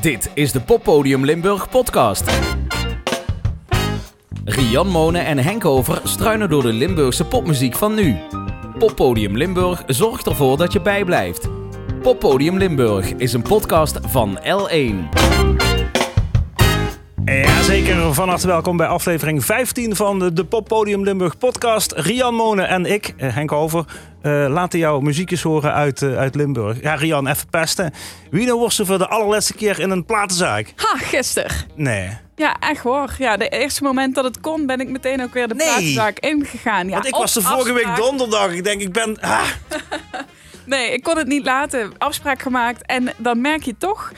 Dit is de Poppodium Limburg podcast. Rian Monen en Henk Over struinen door de Limburgse popmuziek van nu. Poppodium Limburg zorgt ervoor dat je bijblijft. Poppodium Limburg is een podcast van L1. Jazeker, van harte welkom bij aflevering 15 van de, de Poppodium Limburg podcast. Rian Monen en ik, eh, Henk Over, eh, laten jouw muziekjes horen uit, eh, uit Limburg. Ja, Rian, even pesten. Wie nou was er voor de allerlaatste keer in een platenzaak? Ha, gisteren. Nee. Ja, echt hoor. Ja, de eerste moment dat het kon, ben ik meteen ook weer de Nee. platenzaak ingegaan. Ja, Want ik was de vorige week donderdag. Ik denk, ik ben... Ah. Nee, ik kon het niet laten. Afspraak gemaakt. En dan merk je toch,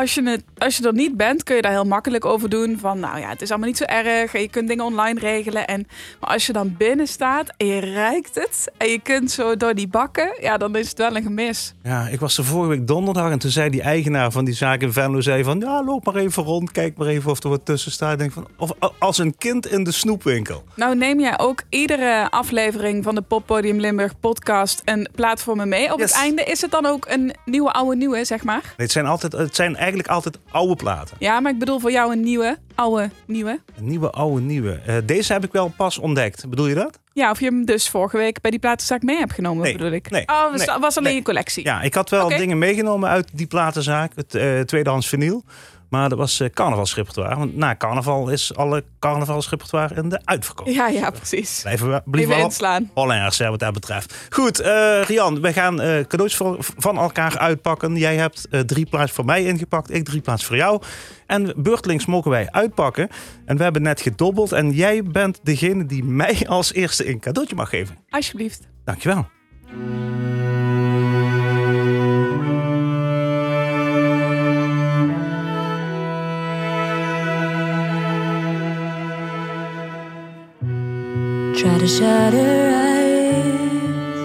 als je, het, als je er niet bent, kun je daar heel makkelijk over doen. Van, nou ja, het is allemaal niet zo erg. En je kunt dingen online regelen. En, maar als je dan binnen staat en je ruikt het. En je kunt zo door die bakken. Ja, dan is het wel een gemis. Ja, ik was de vorige week donderdag en toen zei die eigenaar van die zaak in Venlo... zei van, ja, loop maar even rond, kijk maar even of er wat tussen staat. Denk van, of, als een kind in de snoepwinkel. Nou neem jij ook iedere aflevering van de Poppodium Limburg podcast een plaat voor me mee. Op Yes. het einde is het dan ook een nieuwe oude nieuwe, zeg maar. Nee, het, zijn altijd, het zijn eigenlijk altijd oude platen. Ja, maar ik bedoel voor jou een nieuwe, oude nieuwe. Een nieuwe, oude, nieuwe. Eh, deze heb ik wel pas ontdekt. Bedoel je dat? Ja, of je hem dus vorige week bij die platenzaak mee hebt genomen, Nee, bedoel ik. nee, oh, was, nee, was alleen je collectie. Ja, ik had wel dingen meegenomen uit die platenzaak. Het eh, tweedehands vinyl. Maar dat was eh carnavalsrepertoire. Want na carnaval is alle carnavalsrepertoire in de uitverkoop. ja, ja, precies. Blijven we blijven inslaan. Hollanders, hè, wat dat betreft. Goed, eh, Rian, we gaan eh, cadeautjes voor- van elkaar uitpakken. Jij hebt drie plaats voor mij ingepakt, ik drie plaats voor jou. En beurtelings mogen wij uitpakken. En we hebben net gedobbeld. En jij bent degene die mij als eerste een cadeautje mag geven. Alsjeblieft. Dankjewel. Try to shut her eyes.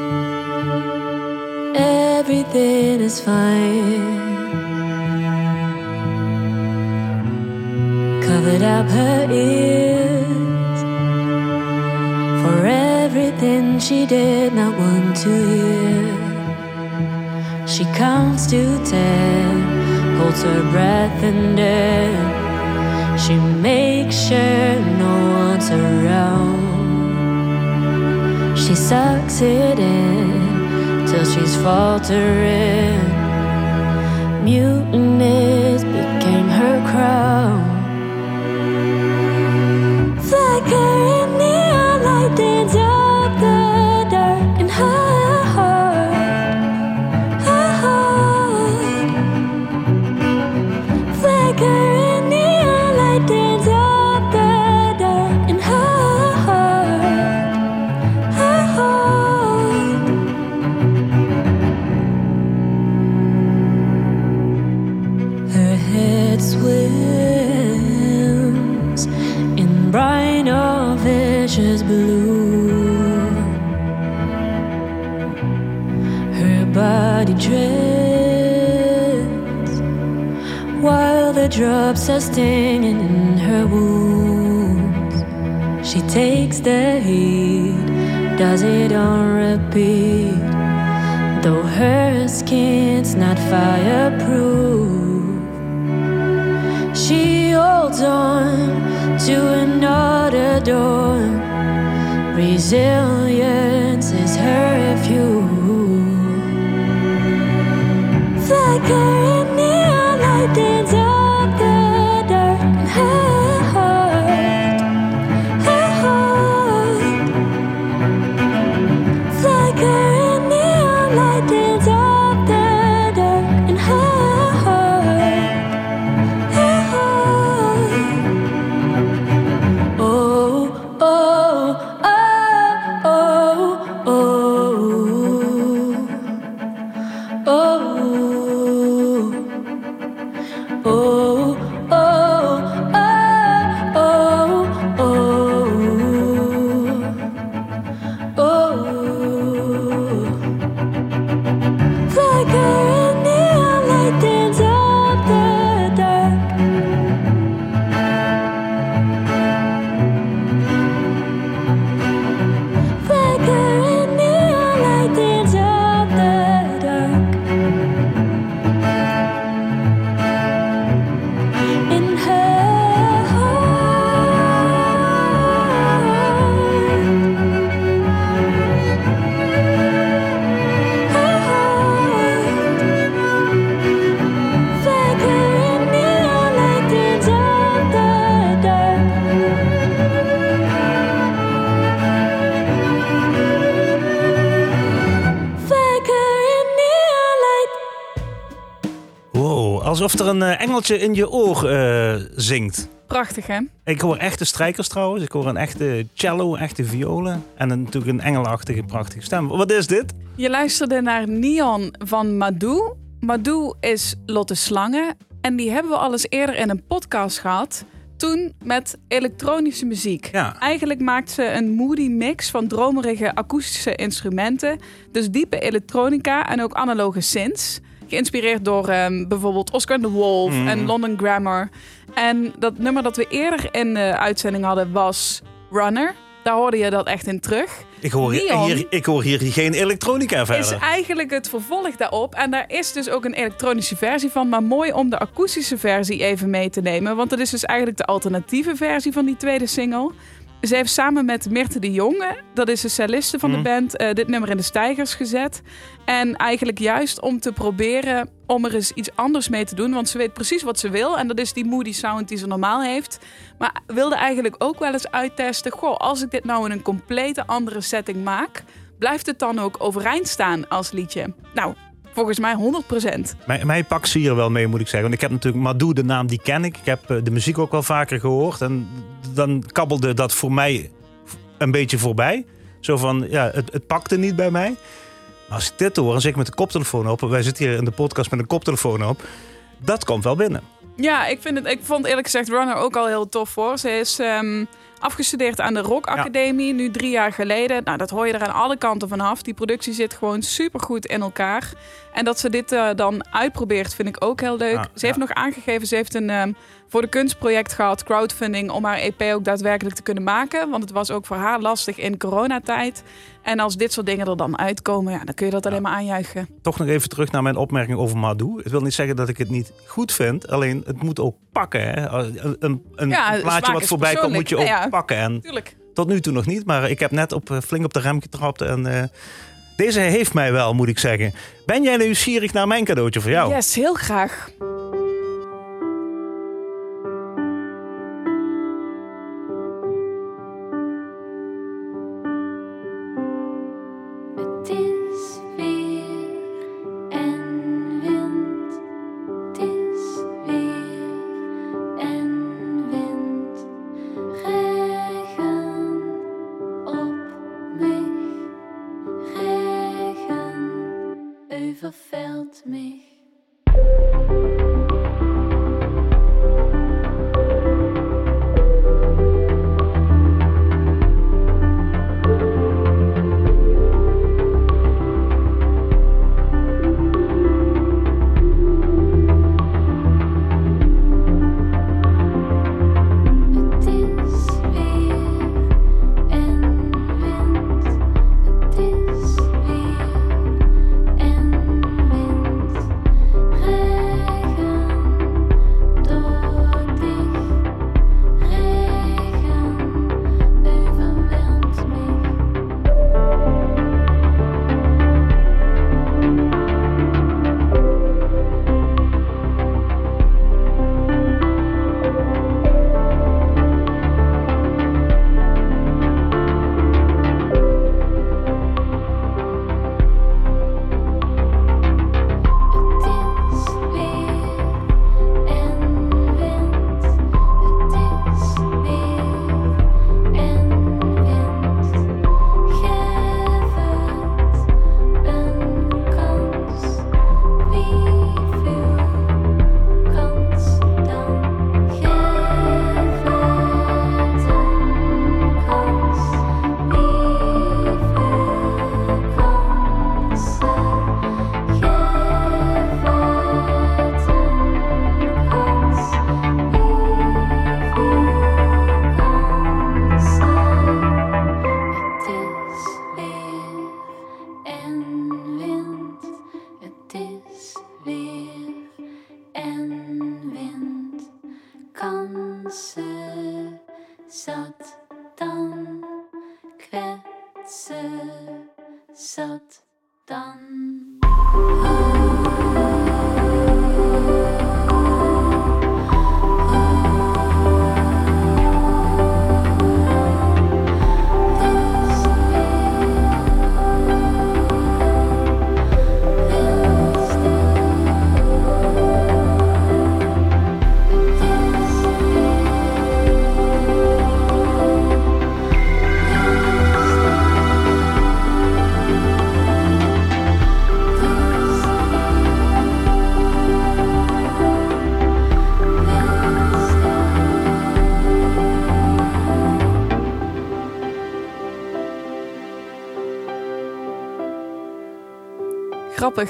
Everything is fine. Covered up her ears for everything she did not want to hear. She counts to ten, holds her breath and then she makes sure no one's around. She sucks it in till she's faltering. Muteness became her crown. Drops are stinging in her wounds. She takes the heat, does it on repeat. Though her skin's not fireproof, she holds on to another door. Resilience is her refuge. Flickering neon alsof er een eh, engeltje in je oor eh, zingt. Prachtig, hè? Ik hoor echte strijkers trouwens. Ik hoor een echte cello, echte violen. En een, natuurlijk een engelachtige, prachtige stem. Wat is dit? Je luisterde naar Neon van Madou. Madou is Lotte Slangen. En die hebben we al eens eerder in een podcast gehad. Toen met elektronische muziek. Ja. Eigenlijk maakt ze een moody mix van dromerige akoestische instrumenten. Dus diepe elektronica en ook analoge synths. Geïnspireerd door ehm, bijvoorbeeld Oscar de Wolf Mhm. en London Grammar. En dat nummer dat we eerder in de uitzending hadden was Runner. Daar hoorde je dat echt in terug. Ik hoor, hier, ik hoor hier geen elektronica Is verder. eigenlijk het vervolg daarop. En daar is dus ook een elektronische versie van. Maar mooi om de akoestische versie even mee te nemen. Want dat is dus eigenlijk de alternatieve versie van die tweede single. Ze heeft samen met Mirte de Jonge, dat is de celliste van Mhm. de band, eh, dit nummer in de stijgers gezet. En eigenlijk juist om te proberen om er eens iets anders mee te doen. Want ze weet precies wat ze wil. En dat is die moody sound die ze normaal heeft. Maar wilde eigenlijk ook wel eens uittesten. Goh, als ik dit nou in een complete andere setting maak, blijft het dan ook overeind staan als liedje? Nou, volgens mij 100%. Mij, mij pakt ze hier wel mee, moet ik zeggen. Want ik heb natuurlijk Madou, de naam die ken ik. Ik heb eh, de muziek ook wel vaker gehoord. En dan kabbelde dat voor mij een beetje voorbij. Zo van, ja, het, het pakte niet bij mij. Maar als ik dit hoor, en zeker met de koptelefoon op... wij zitten hier in de podcast met een koptelefoon op... dat komt wel binnen. Ja, ik, vind het, ik vond eerlijk gezegd Runner ook al heel tof voor. Ze is ehm, afgestudeerd aan de Rock Academie, nu drie jaar geleden. Nou, dat hoor je er aan alle kanten vanaf. Die productie zit gewoon supergoed in elkaar. En dat ze dit eh, dan uitprobeert, vind ik ook heel leuk. Ja, ze heeft ja. nog aangegeven, ze heeft een ehm, voor de kunstproject gehad, crowdfunding, om haar EP ook daadwerkelijk te kunnen maken. Want het was ook voor haar lastig in coronatijd. En als dit soort dingen er dan uitkomen, ja, dan kun je dat alleen maar aanjuichen. Toch nog even terug naar mijn opmerking over Madou. Het wil niet zeggen dat ik het niet goed vind. Alleen, het moet ook pakken. Hè? Een, een, een Ja, plaatje wat voorbij komt, moet je ook pakken. En Tuurlijk. Tot nu toe nog niet, maar ik heb net op, eh, flink op de rem getrapt. En eh, deze heeft mij wel, moet ik zeggen. Ben jij nieuwsgierig naar mijn cadeautje voor jou? Yes, heel graag. felt me.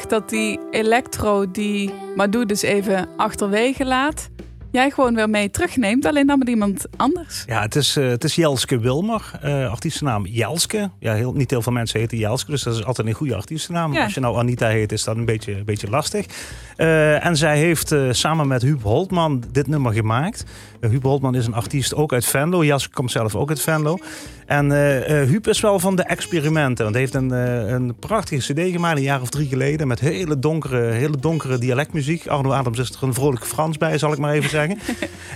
Dat die electro die Madou dus even achterwege laat, jij gewoon weer mee terugneemt, alleen dan met iemand anders. Ja, het is, eh, het is Jelske Wilmer, eh artiestennaam Jelske. Ja, heel, niet heel veel mensen heten Jelske, dus dat is altijd een goede artiestennaam. Ja. Als je nou Anita heet, is dat een beetje, een beetje lastig. Eh, en zij heeft samen met Huub Holtman dit nummer gemaakt. Huub Holtman is een artiest ook uit Venlo. Jelske komt zelf ook uit Venlo. En Huub is wel van de experimenten. Want hij heeft een, een prachtige cd gemaakt een jaar of drie geleden. Met hele donkere, hele donkere dialectmuziek. Arno Adams is er een vrolijk Frans bij, zal ik maar even zeggen.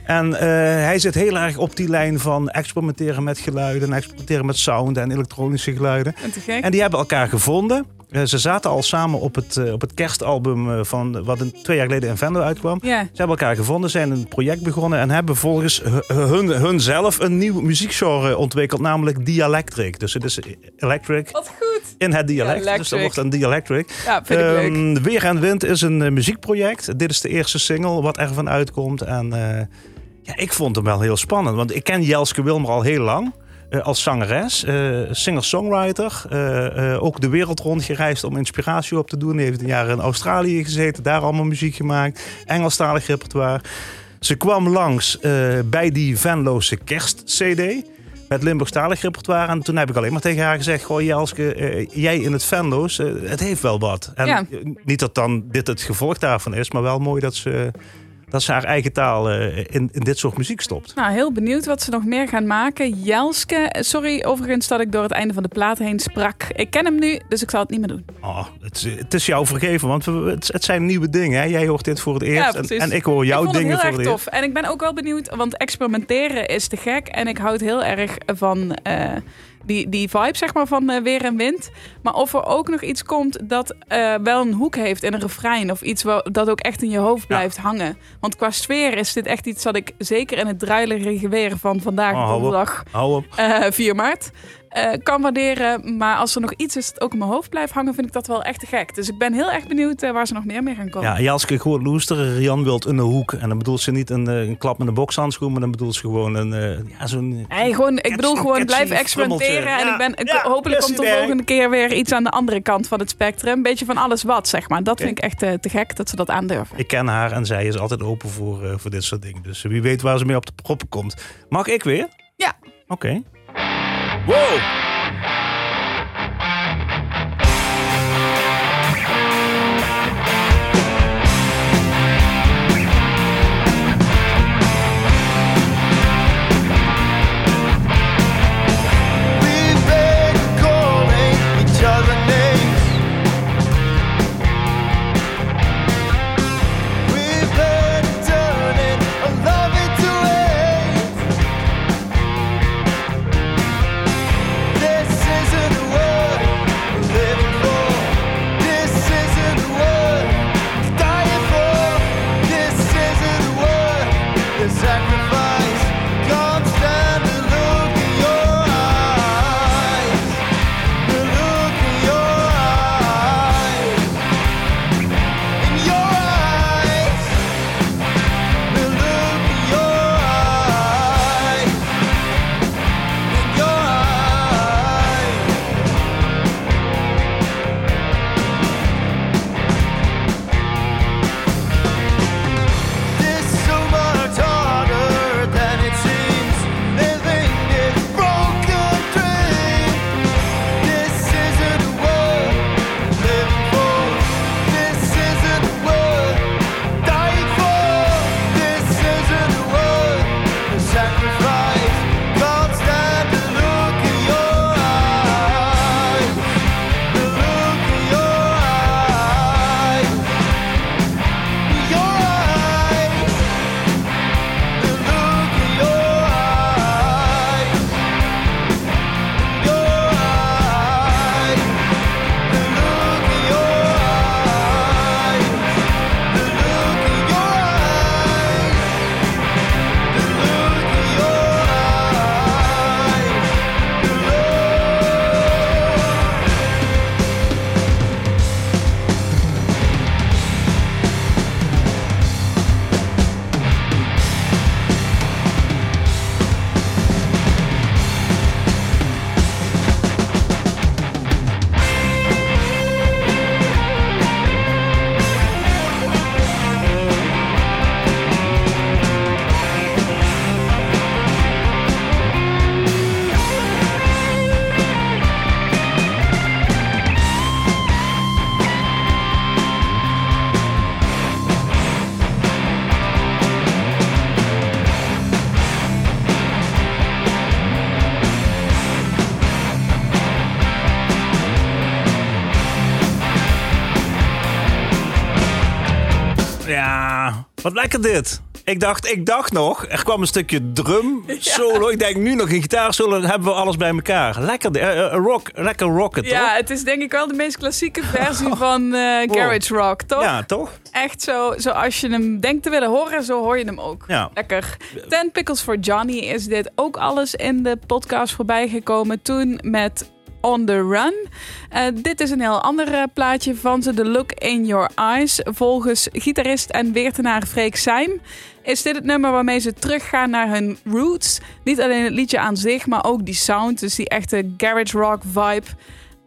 en eh, hij zit heel erg op die lijn van experimenteren met geluiden. En experimenteren met sound en elektronische geluiden. En te gek. En die hebben elkaar gevonden. Eh, ze zaten al samen op het, eh, op het kerstalbum eh, van wat een, twee jaar geleden in Venlo uitkwam. Ja, Ze hebben elkaar gevonden, zijn een project begonnen en hebben volgens hu- hun, hun zelf een nieuw muziekgenre ontwikkeld, namelijk dialectric. Dus het is electric wat goed. in het dialect. Dus dat wordt een dialectric. Ja, vind ik leuk. Ehm, Weer en Wind is een muziekproject. Dit is de eerste single wat ervan uitkomt. En ja, ik vond hem wel heel spannend, want ik ken Jelske Wilmer al heel lang. Eh, als zangeres, eh, singer-songwriter. eh, ook de wereld rondgereisd om inspiratie op te doen. Heeft een jaar in Australië gezeten, daar allemaal muziek gemaakt. Engelstalig repertoire. Ze kwam langs bij die Venloze kerst-cd met Limburgstalig repertoire. En toen heb ik alleen maar tegen haar gezegd... Goh, Jelske, jij in het Venlo's, eh, het heeft wel wat. En Ja. niet dat dan dit het gevolg daarvan is... maar wel mooi dat ze, dat ze haar eigen taal eh, in, in dit soort muziek stopt. Nou, heel benieuwd wat ze nog meer gaan maken. Jelske, sorry overigens dat ik door het einde van de plaat heen sprak. Ik ken hem nu, dus ik zal het niet meer doen. Oh, het, is- het is jou vergeven, want het, het zijn nieuwe dingen. Hè? Jij hoort dit voor het eerst en, ik hoor jouw ik vond dingen het heel voor erg het eerst. tof. En ik ben ook wel benieuwd, want experimenteren is te gek. En ik houd heel erg van eh, die, die vibe zeg maar, van eh, weer en wind. Maar of er ook nog iets komt dat eh, wel een hoek heeft in een refrein. Of iets wa- dat ook echt in je hoofd blijft hangen. Want qua sfeer is dit echt iets dat ik zeker in het druilerige weer van vandaag, Oh, hou op. donderdag op. eh 4 maart. Eh, kan waarderen, maar als er nog iets is dat ook in mijn hoofd blijft hangen, vind ik dat wel echt te gek. Dus ik ben heel erg benieuwd eh, waar ze nog meer mee gaan komen. Ja, Jelske, ik hoor loesteren. Rian wilt de hoek. En dan bedoelt ze niet een, eh, een klap met een bokshandschoen, maar dan bedoelt ze gewoon een, eh, ja, zo'n... Nee, gewoon, ik bedoel gewoon catchy blijven experimenteren. En ik ben, ik- Ja, hopelijk komt idee. volgende keer weer iets aan de andere kant van het spectrum. Een beetje van alles wat, zeg maar. Dat vind ik echt te gek dat ze dat aandurven. Ik ken haar en zij is altijd open voor, voor dit soort dingen. Dus wie weet waar ze mee op de proppen komt. Mag ik weer? Ja. Oké. Whoa! Wat lekker dit. Ik dacht, ik dacht nog, er kwam een stukje drum, solo. Ik denk nu nog een gitaarsolo, dan hebben we alles bij elkaar. Lekker, eh, rock, lekker rocken, toch? Ja, het is denk ik wel de meest klassieke versie van eh, Garage Rock, toch? Ja, toch? Echt zo, zoals je hem denkt te willen horen, zo hoor je hem ook. Ja. Lekker. Ten Pickles for Johnny is dit ook alles in de podcast voorbij gekomen. Toen met On the Run. Eh, dit is een heel ander eh, plaatje van ze. The Look in Your Eyes. Volgens gitarist en weertenaar Freek Seim is dit het nummer waarmee ze teruggaan naar hun roots. Niet alleen het liedje aan zich, maar ook die sound. Dus die echte garage rock vibe.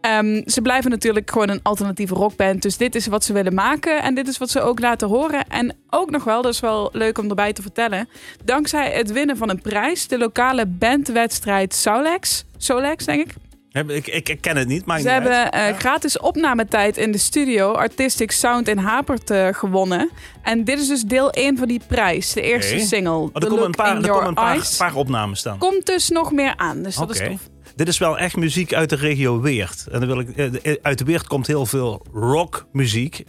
Ehm, ze blijven natuurlijk gewoon een alternatieve rockband. Dus dit is wat ze willen maken. En dit is wat ze ook laten horen. En ook nog wel, dat is wel leuk om erbij te vertellen. Dankzij het winnen van een prijs, de lokale bandwedstrijd Solex. Solex, denk ik. Ik, ik, ik ken het niet, maar Ze hebben eh, gratis opnametijd in de studio Artistic Sound in Hapert eh, gewonnen. En dit is dus deel 1 van die prijs. De eerste single. Oh, er komen een paar, er komen een paar, opnames staan. Komt dus nog meer aan. Dus dat is tof. Dit is wel echt muziek uit de regio Weert. En dan wil ik, eh, uit de Weert komt heel veel rockmuziek.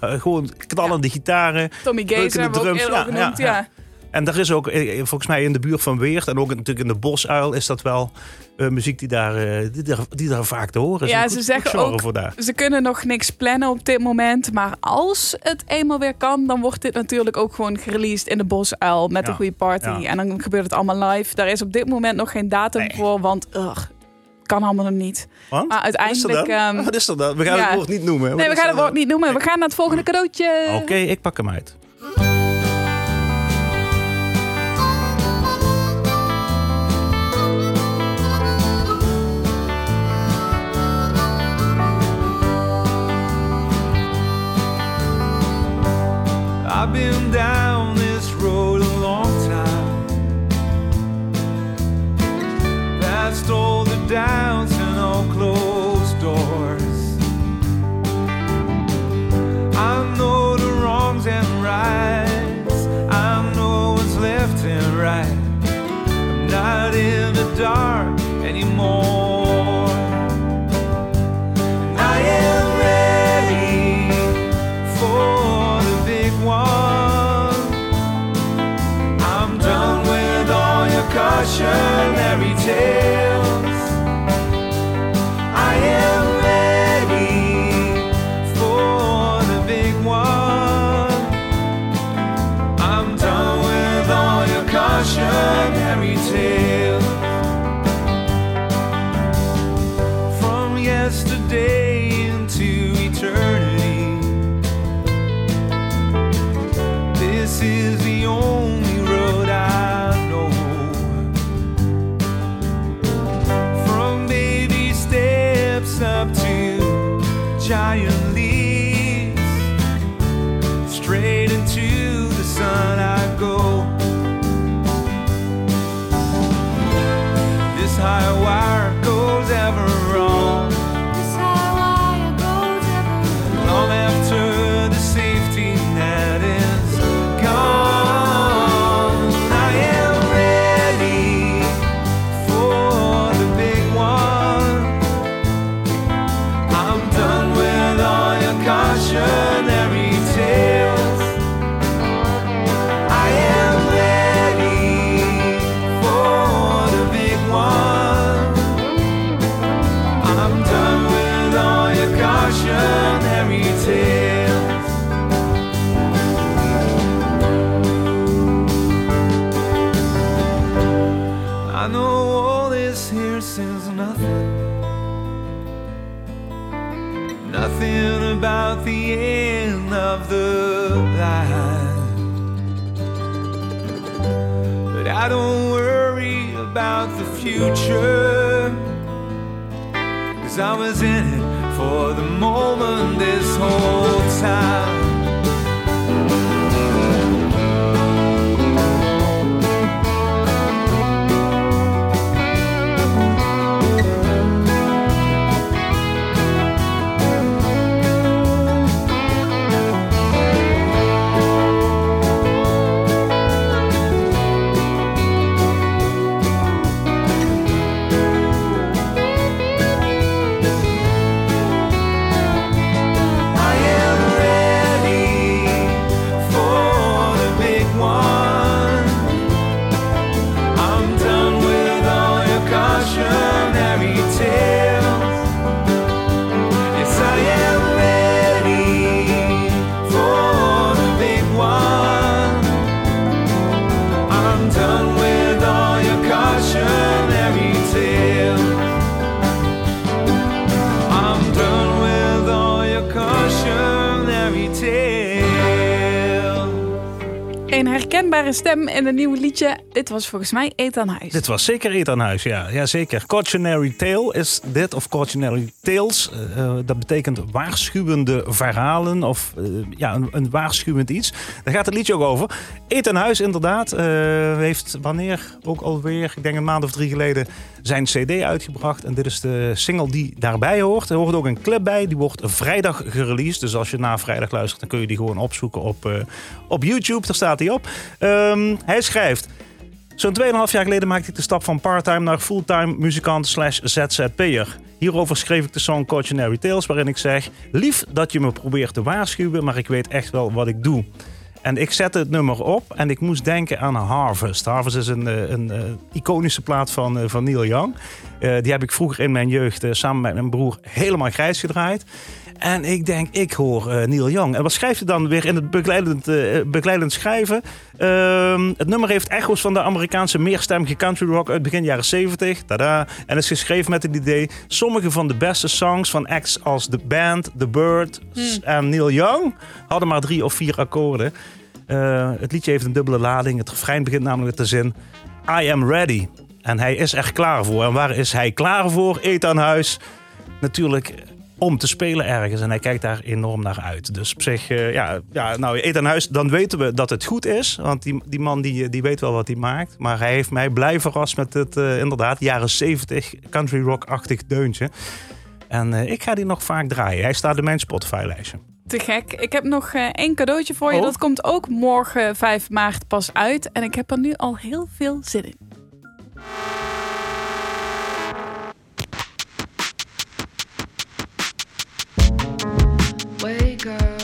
Gewoon knallende gitaren. Tommy Gazer we ook Ja, genoemd. ja, Ja, ja. En er is ook, eh, volgens mij in de buurt van Weert en ook natuurlijk in de Bosuil is dat wel eh, muziek die daar, eh, die, daar, die daar vaak te horen is. Ja, ze zeggen ook- voor daar. Ze kunnen nog niks plannen op dit moment. Maar als het eenmaal weer kan, dan wordt dit natuurlijk ook gewoon gereleased in de Bosuil met Ja, een goede party. ja. En dan gebeurt het allemaal live. Daar is op dit moment nog geen datum Nee. voor, want ugh, kan allemaal nog niet. Want? Maar uiteindelijk. Wat is er dan? ehm, dan? We gaan ja. het woord niet noemen. nee, we gaan het woord niet noemen. We gaan naar het volgende cadeautje. Oké, ik pak hem uit. I've been down this road a long time. Past all the doubts and all closed doors. I know the wrongs and rights. I know what's left and right. I'm not in the dark stem in een nieuw liedje. Dit was volgens mij Ethan Huis. Dit was zeker Ethan Huis, ja. zeker. Cautionary Tale is dit, of Cautionary Tales. Eh, eh, dat betekent waarschuwende verhalen, of eh, ja, een, een waarschuwend iets. Daar gaat het liedje ook over. Ethan Huis, inderdaad, heeft wanneer ook alweer, ik denk een maand of drie geleden, zijn CD uitgebracht. En dit is de single die daarbij hoort. Er hoort ook een clip bij, die wordt vrijdag gereleased. Dus als je na vrijdag luistert, dan kun je die gewoon opzoeken op, op YouTube. Daar staat hij op. Ehm, hij schrijft. Zo'n 2,5 jaar geleden maakte ik de stap van parttime naar fulltime muzikant ZZP'er. Hierover schreef ik de song Cautionary Tales, waarin ik zeg... Lief dat je me probeert te waarschuwen, maar ik weet echt wel wat ik doe. En ik zette het nummer op en ik moest denken aan Harvest. Harvest is een, eh, een, eh, iconische plaat van, eh, van Neil Young. Die heb ik vroeger in mijn jeugd samen met mijn broer helemaal grijs gedraaid. En ik denk, ik hoor eh, Neil Young. En wat schrijft hij dan weer in het begeleidend, eh, begeleidend schrijven? Ehm, het nummer heeft echo's van de Amerikaanse meerstemmige country rock uit begin jaren 70. Tada. En is geschreven met het idee... sommige van de beste songs van acts als The Band, The Bird en Neil Young... hadden maar drie of vier akkoorden. Eh, het liedje heeft een dubbele lading. Het refrein begint namelijk met de zin... I am ready. En hij is er klaar voor. En waar is hij klaar voor? Ethan Huis. Natuurlijk om te spelen ergens. En hij kijkt daar enorm naar uit. Dus op zich, eh, ja, ja, nou, Ethan Huis, dan weten we dat het goed is. Want die, die man die, die weet wel wat hij maakt. Maar hij heeft mij blij verrast met het, eh, inderdaad, jaren 70 country rock-achtig deuntje. En eh, ik ga die nog vaak draaien. Hij staat in mijn Spotify-lijstje. Te gek. Ik heb nog één cadeautje voor je. Oh. Dat komt ook morgen 5 maart pas uit. En ik heb er nu al heel veel zin in. girl.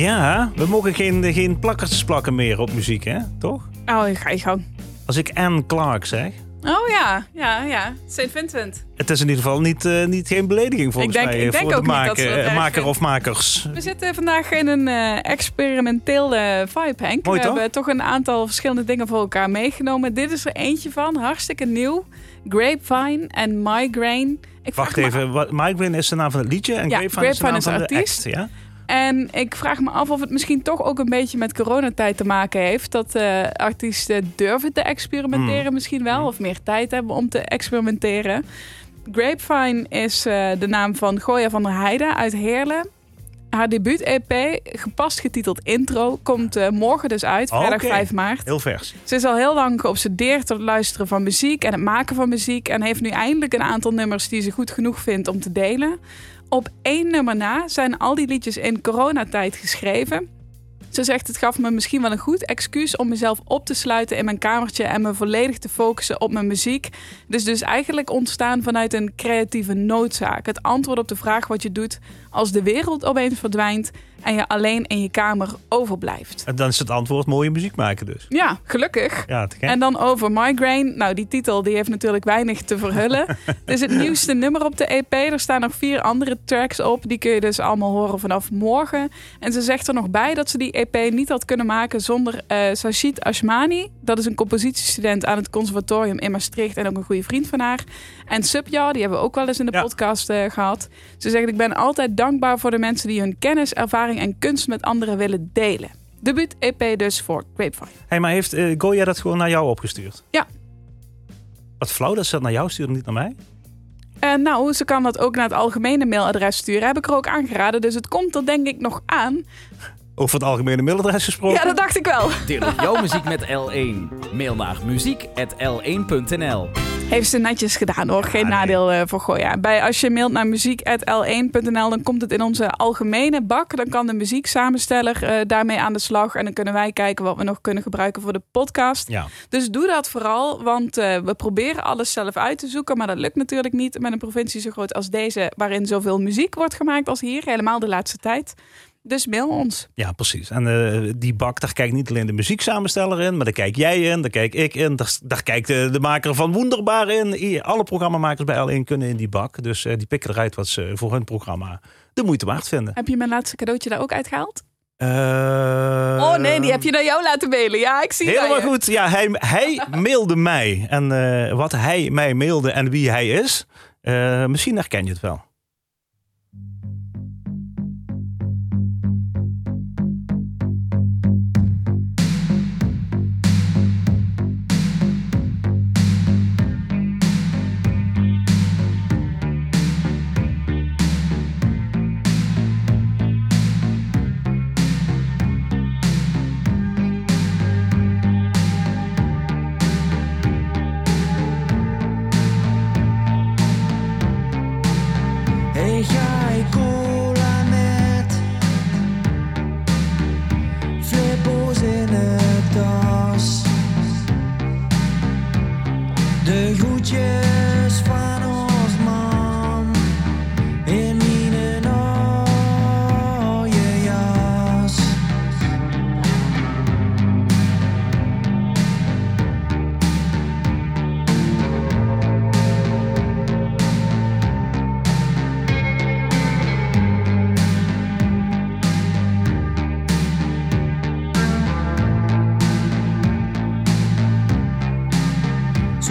Ja, we mogen geen, geen plakkertjes plakken meer op muziek, hè? Toch? Oh, ik ga je gang. Als ik Anne Clark zeg. Oh ja, ja, ja. St. Vincent. Het is in ieder geval niet, eh, niet geen belediging volgens Ik denk- mij ik denk voor de ook niet dat maker, ze dat eh, maker of makers. We zitten vandaag in een eh experimenteel eh, vibe, Henk. Mooi, we hebben toch een aantal verschillende dingen voor elkaar meegenomen. Dit is er eentje van, hartstikke nieuw. Grapevine en Migraine. Ik Wacht even, wat, Migraine is de naam van het liedje en Ja, Grapevine, is de naam is van de de artiest. act. Ja? En ik vraag me af of het misschien toch ook een beetje met coronatijd te maken heeft. Dat eh, artiesten durven te experimenteren Hmm. misschien wel. Of meer tijd hebben om te experimenteren. Grapevine is eh, de naam van Goya van der Heijden uit Heerlen. Haar debuut-EP, gepast getiteld Intro, komt eh, morgen dus uit. Vrijdag Oké. 5 maart. Heel vers. Ze is al heel lang geobsedeerd door het luisteren van muziek en het maken van muziek. En heeft nu eindelijk een aantal nummers die ze goed genoeg vindt om te delen. Op één nummer na zijn al die liedjes in coronatijd geschreven. Ze zegt, het gaf me misschien wel een goed excuus om mezelf op te sluiten in mijn kamertje en me volledig te focussen op mijn muziek. Dus dus eigenlijk ontstaan vanuit een creatieve noodzaak. Het antwoord op de vraag wat je doet als de wereld opeens verdwijnt en je alleen in je kamer overblijft. En dan is het antwoord mooie muziek maken dus. Ja, gelukkig. Ja. En dan over Migraine. Nou, die titel die heeft natuurlijk weinig te verhullen. Het is het nieuwste nummer op de EP. Er staan nog vier andere tracks op. Die kun je dus allemaal horen vanaf morgen. En ze zegt er nog bij dat ze die EP niet had kunnen maken zonder Sashid Ashmani. Dat is een compositiestudent aan het conservatorium in Maastricht en ook een goede vriend van haar. En Subja, die hebben we ook wel eens in de Ja. podcast eh, gehad. Ze zegt, ik ben altijd dankbaar voor de mensen die hun kennis, ervaring en kunst met anderen willen delen. Debuut EP dus voor Grapevine. Hey, maar heeft eh, Goya dat gewoon naar jou opgestuurd? Ja. Wat flauw dat ze dat naar jou sturen, niet naar mij. En nou, ze kan dat ook naar het algemene mailadres sturen. Heb ik er ook aangeraden. Dus het komt er denk ik nog aan. Over het algemene mailadres gesproken. Ja, dat dacht ik wel. Deel jouw muziek met L1. Mail naar muziek.l1.nl Heeft ze netjes gedaan hoor. Geen nee. nadeel eh, voor Goya. Bij, als je mailt naar muziek.l1.nl, dan komt het in onze algemene bak. Dan kan de muzieksamensteller eh daarmee aan de slag. En dan kunnen wij kijken wat we nog kunnen gebruiken voor de podcast. Ja. Dus doe dat vooral, want eh, we proberen alles zelf uit te zoeken. Maar dat lukt natuurlijk niet met een provincie zo groot als deze, waarin zoveel muziek wordt gemaakt als hier. Helemaal de laatste tijd. Dus mail ons. Ja, precies. En eh, die bak, daar kijkt niet alleen de muzieksamensteller in, maar daar kijk jij in, daar kijk ik in, daar, daar kijkt de, de maker van Wonderbaar in. Alle programmamakers bij L1 kunnen in die bak. Dus eh, die pikken eruit wat ze voor hun programma de moeite waard vinden. Heb je mijn laatste cadeautje daar ook uitgehaald? Eh, oh nee, die heb je naar jou laten mailen. Ja, ik zie Helemaal goed. Ja, hij, hij mailde mij. En eh, wat hij mij mailde en wie hij is, eh, misschien herken je het wel.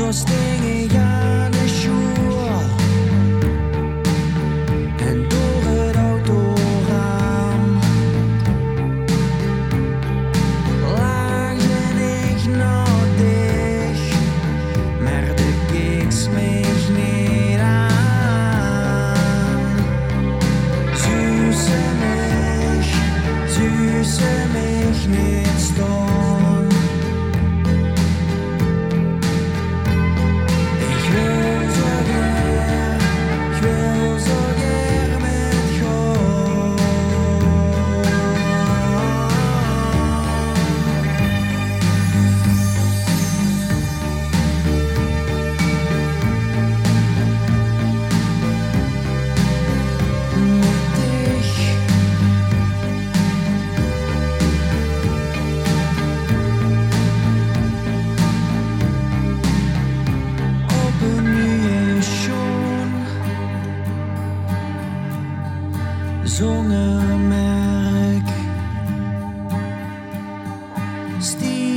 Zo Steve.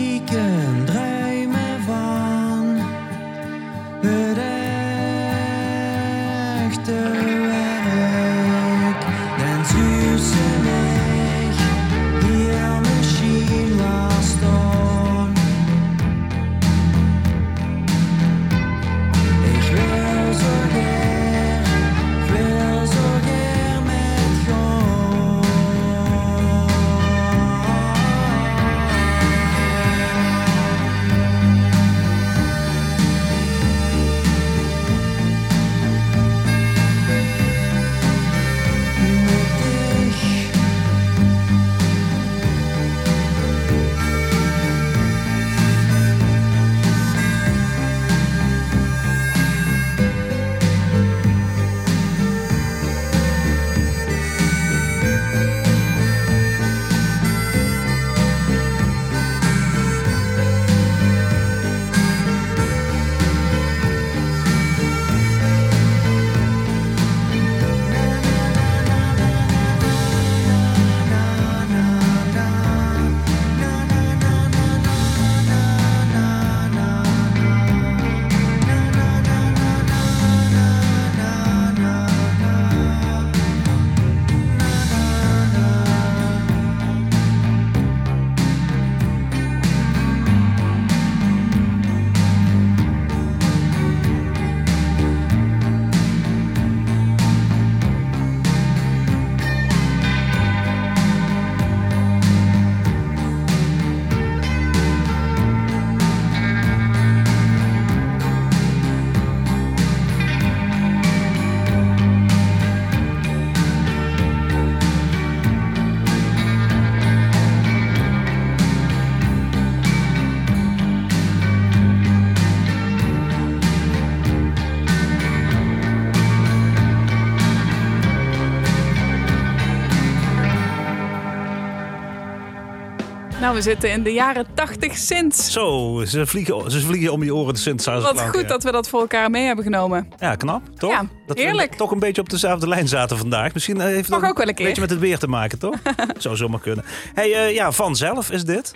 We zitten in de jaren 80 sinds. Zo, ze vliegen, ze vliegen om je oren de synthesizer Wat goed dat we dat voor elkaar mee hebben genomen. Ja, knap, toch? Ja, dat we heerlijk. toch een beetje op dezelfde lijn zaten vandaag. Misschien eh, heeft Mag dat ook wel een keer. beetje met het weer te maken, toch? Zou zomaar kunnen. Hey, eh, ja, vanzelf is dit.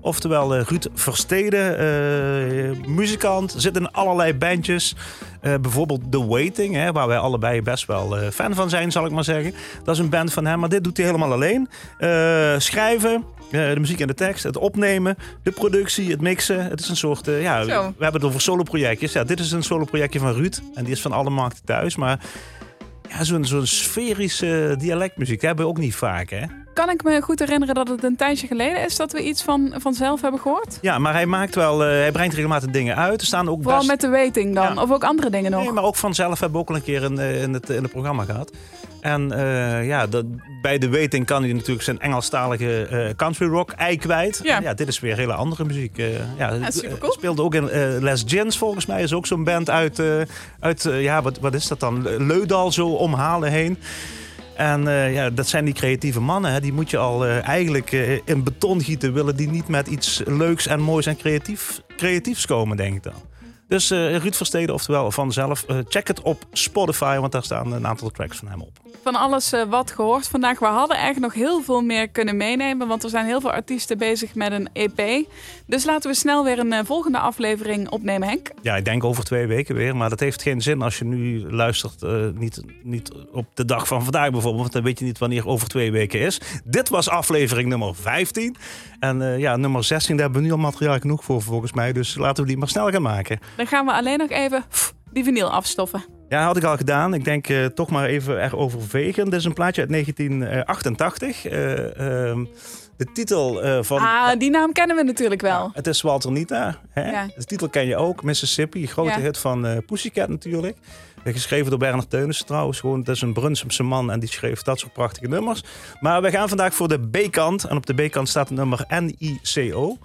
Oftewel eh, Ruud Verstede, eh, muzikant, zit in allerlei bandjes. Bijvoorbeeld The Waiting, hè, waar wij allebei best wel fan van zijn, zal ik maar zeggen. Dat is een band van hem, maar dit doet hij helemaal alleen. Schrijven, de muziek en de tekst, het opnemen, de productie, het mixen. Het is een soort, eh, ja, Zo. we hebben het over solo-projectjes. Ja, dit is een solo-projectje van Ruud en die is van alle markten thuis. Maar ja, zo'n zo'n sferische dialectmuziek, dat hebben we ook niet vaak, hè? Kan ik me goed herinneren dat het een tijdje geleden is dat we iets van vanzelf hebben gehoord? Ja, maar hij maakt wel, eh, hij brengt regelmatig dingen uit. Er staan ook Vooral best... met de waiting dan. Ja. Of ook andere dingen nog. Nee, maar ook vanzelf hebben we ook al een keer in, eh, in, het, in het programma gehad. En eh, ja, dat, bij de Waiting kan hij natuurlijk zijn Engelstalige country rock ei kwijt. Ja. Dit is weer hele andere muziek. eh ja, Ja, supercool. eh, Speelde ook in Les Gins volgens mij. Is ook zo'n band uit, uit ja, wat, wat is dat dan? Leudal zo omhalen heen. En eh, ja, dat zijn die creatieve mannen. Hè. Die moet je al eh, eigenlijk eh, in beton gieten. Willen die niet met iets leuks en moois en creatief, creatiefs komen, denk ik dan. Dus Ruud Versteden, oftewel vanzelf. check het op Spotify, want daar staan een aantal tracks van hem op. Van alles eh, wat gehoord vandaag. We hadden eigenlijk nog heel veel meer kunnen meenemen. Want er zijn heel veel artiesten bezig met een EP. Dus laten we snel weer een eh, volgende aflevering opnemen, Henk. Ja, ik denk over twee weken weer. Maar dat heeft geen zin als je nu luistert. eh, niet, niet op de dag van vandaag bijvoorbeeld. Want dan weet je niet wanneer over twee weken is. Dit was aflevering nummer 15. En ja, nummer 16, daar hebben we nu al materiaal genoeg voor volgens mij. Dus laten we die maar snel gaan maken. Dan gaan we alleen nog even pff, die vinyl afstoffen. Ja, had ik al gedaan. Ik denk eh, toch maar even erover vegen. Dit is een plaatje uit 1988. Eh, ehm, de titel eh, van... Ah, die naam kennen we natuurlijk wel. Het is Walter Nita. Hè? Ja. De titel ken je ook. Mississippi, grote Ja. hit van eh, Pussycat natuurlijk. Eh, Geschreven door Bernard Teunissen trouwens. Gewoon, dat is een Brunsumse man en die schreef dat soort prachtige nummers. Maar we gaan vandaag voor de B-kant. En op de B-kant staat het nummer N-I-C-O.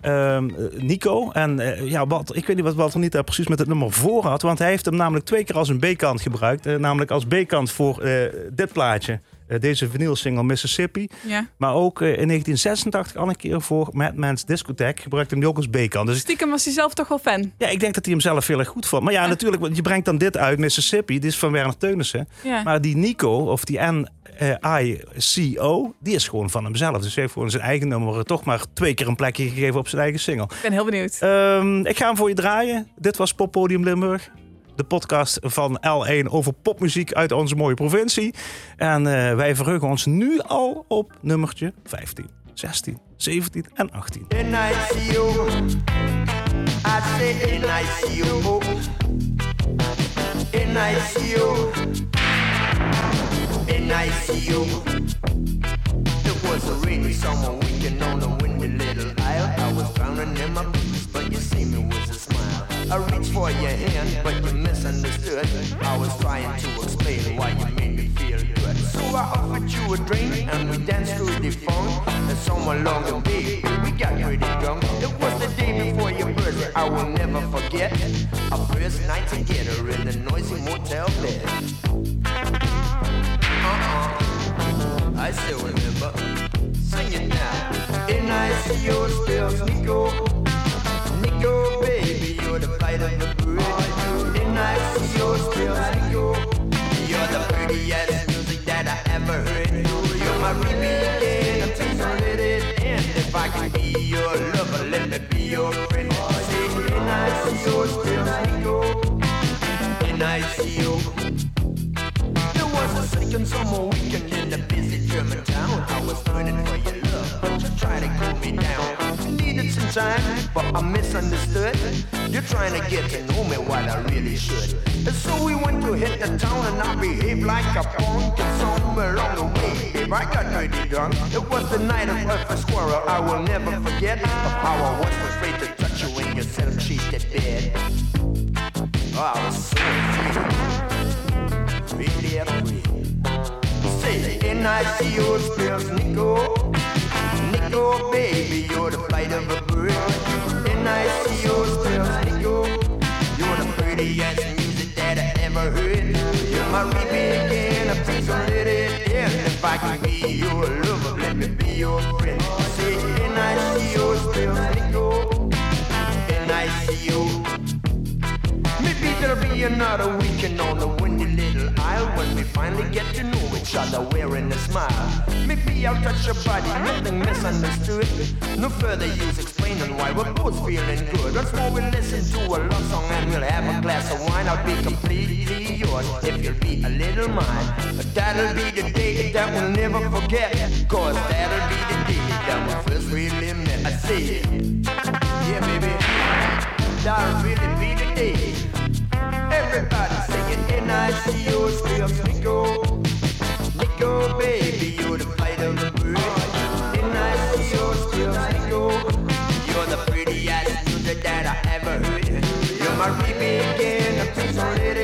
Ehm, eh, Nico. En eh, ja, ik weet niet wat Walter Nita precies met het nummer voor had. Want hij heeft hem namelijk twee keer als een B-kant gebruikt. eh, namelijk als B-kant voor eh, dit plaatje. Eh, deze vinylsingle Mississippi. Ja. Maar ook eh, in 1986 al een keer voor Madman's Discotheque gebruikte hem die ook als B-kant. Dus Stiekem was hij zelf toch wel fan. ja, ik denk dat hij hem zelf heel erg goed vond. Maar ja, natuurlijk, want je brengt dan dit uit, Mississippi. Dit is van Werner Teunissen. Ja. Maar die Nico, of die N-I-C-O, die is gewoon van hemzelf. Dus hij heeft gewoon zijn eigen nummer toch maar twee keer een plekje gegeven op zijn eigen single. Ik ben heel benieuwd. Ehm, ik ga hem voor je draaien. Dit was Poppodium Limburg. De podcast van L1 over popmuziek uit onze mooie provincie. En eh, wij verheugen ons nu al op nummertje 15, 16, 17 en 18. N-I-C-O. I say N-I-C-O. N-I-C-O. N-I-C-O. It was a rainy summer weekend on a windy little isle. I was drowning in my blues, but you see me with a smile. I reached for your hand, but you misunderstood. I was trying to explain why you made me feel good. So I offered you a drink, and we danced through the phone. And somewhere along the way, we got pretty drunk. It was the day before your birthday, I will never forget. Our first night together in the noisy motel bed. Uh-uh. I still remember. Sing it now. N-I-C-O spells Nico. Nico, baby, you're the bite of the bird. N-I-C-O spells Nico. You're the prettiest music that I ever heard. You're my baby again, please don't let it end. If I can be your lover, let me be your friend. Say N-I-C-O spells Nico. N-I-C-O. There time, but I misunderstood. You're trying to get to know me while I really should. And so we went to hit the town and I behaved like a punk. And somewhere along the way, babe, I got pretty drunk. It was the night of Earth Squirrel. I will never forget of how I was afraid to touch you in your silk-sheeted bed. Oh, I was so afraid really afraid. Say N-I-C-O spells Nico. Nico, baby, you're the flight of a bird. N-I-C-O spells Nico. you. You're the prettiest music that I ever heard. You're my rebate again, please don't let it end. If I can be your lover, let me be your friend. Say N-I-C-O spells Nico. N-I-C-O. Maybe there'll be another weekend on the windy little isle when we finally get to know each other wearing a smile. Maybe I'll touch your body, nothing misunderstood. No further use explaining why we're both feeling good. Once more we listen to a love song and we'll have a glass of wine. I'll be completely yours if you'll be a little mine. But that'll be the day that we'll never forget. Cause that'll be the day that we first really met. I say, yeah, baby. That'll really be the day. Everybody singing N-I-C-O spells Nico. Nico, baby, you're the flight of the bird. N-I-C-O spells Nico. You're the prettiest music that I ever heard. You're my baby again, please don't let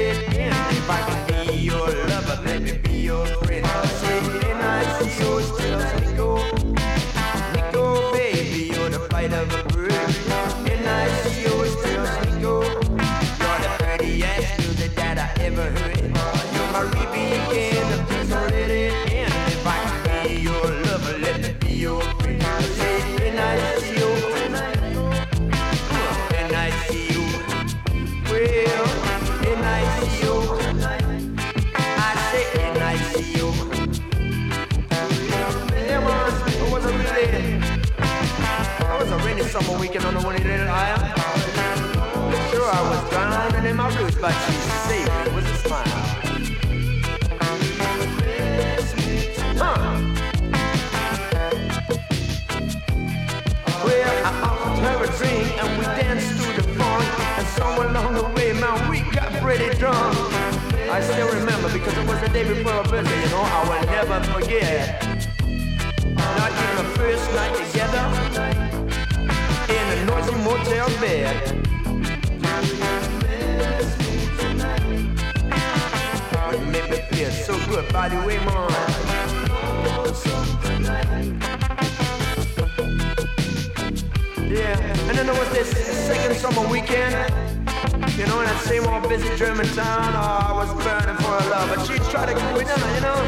in but she saved me with a smile. Huh. Well, I offered her a drink and we danced through the funk. And somewhere along the way, man, we got pretty drunk. I still remember because it was the day before our birthday, you know, I will never forget. Not even the first night together in a noisy motel bed. Made feel so good, by the way, man. Yeah, and then there was this second summer weekend. You know, that same old busy German town. Oh, I was burning for her love, but she tried to cool me you know.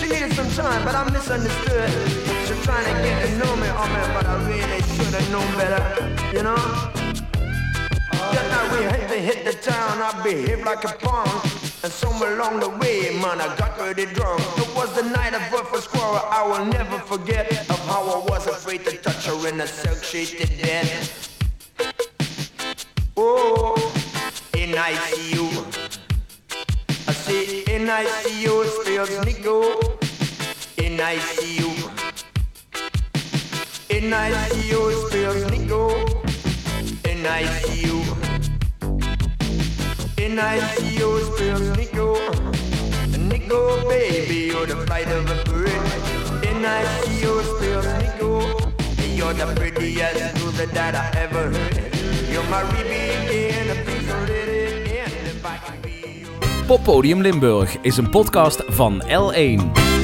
you some time, but I'm misunderstood. She's trying to get to know me, oh man, but I really should have known better, you know? Just now we hit the, hit the town, I behaved like a punk. And somewhere along the way, man, I got pretty drunk. It was the night of our first quarrel, I will never forget of how I was afraid to touch her in a silk sheeted bed. Oh, in ICU. I say in ICU, it spells Nico. In ICU. In ICU, it spells Nico. In ICU. In ICU, it spells Nico. Nico, baby, you're the flight of a bird. In ICU, it spells Nico. You're the prettiest loser that I ever heard. You're my end if I can be yours. Poppodium Limburg is een podcast van L1.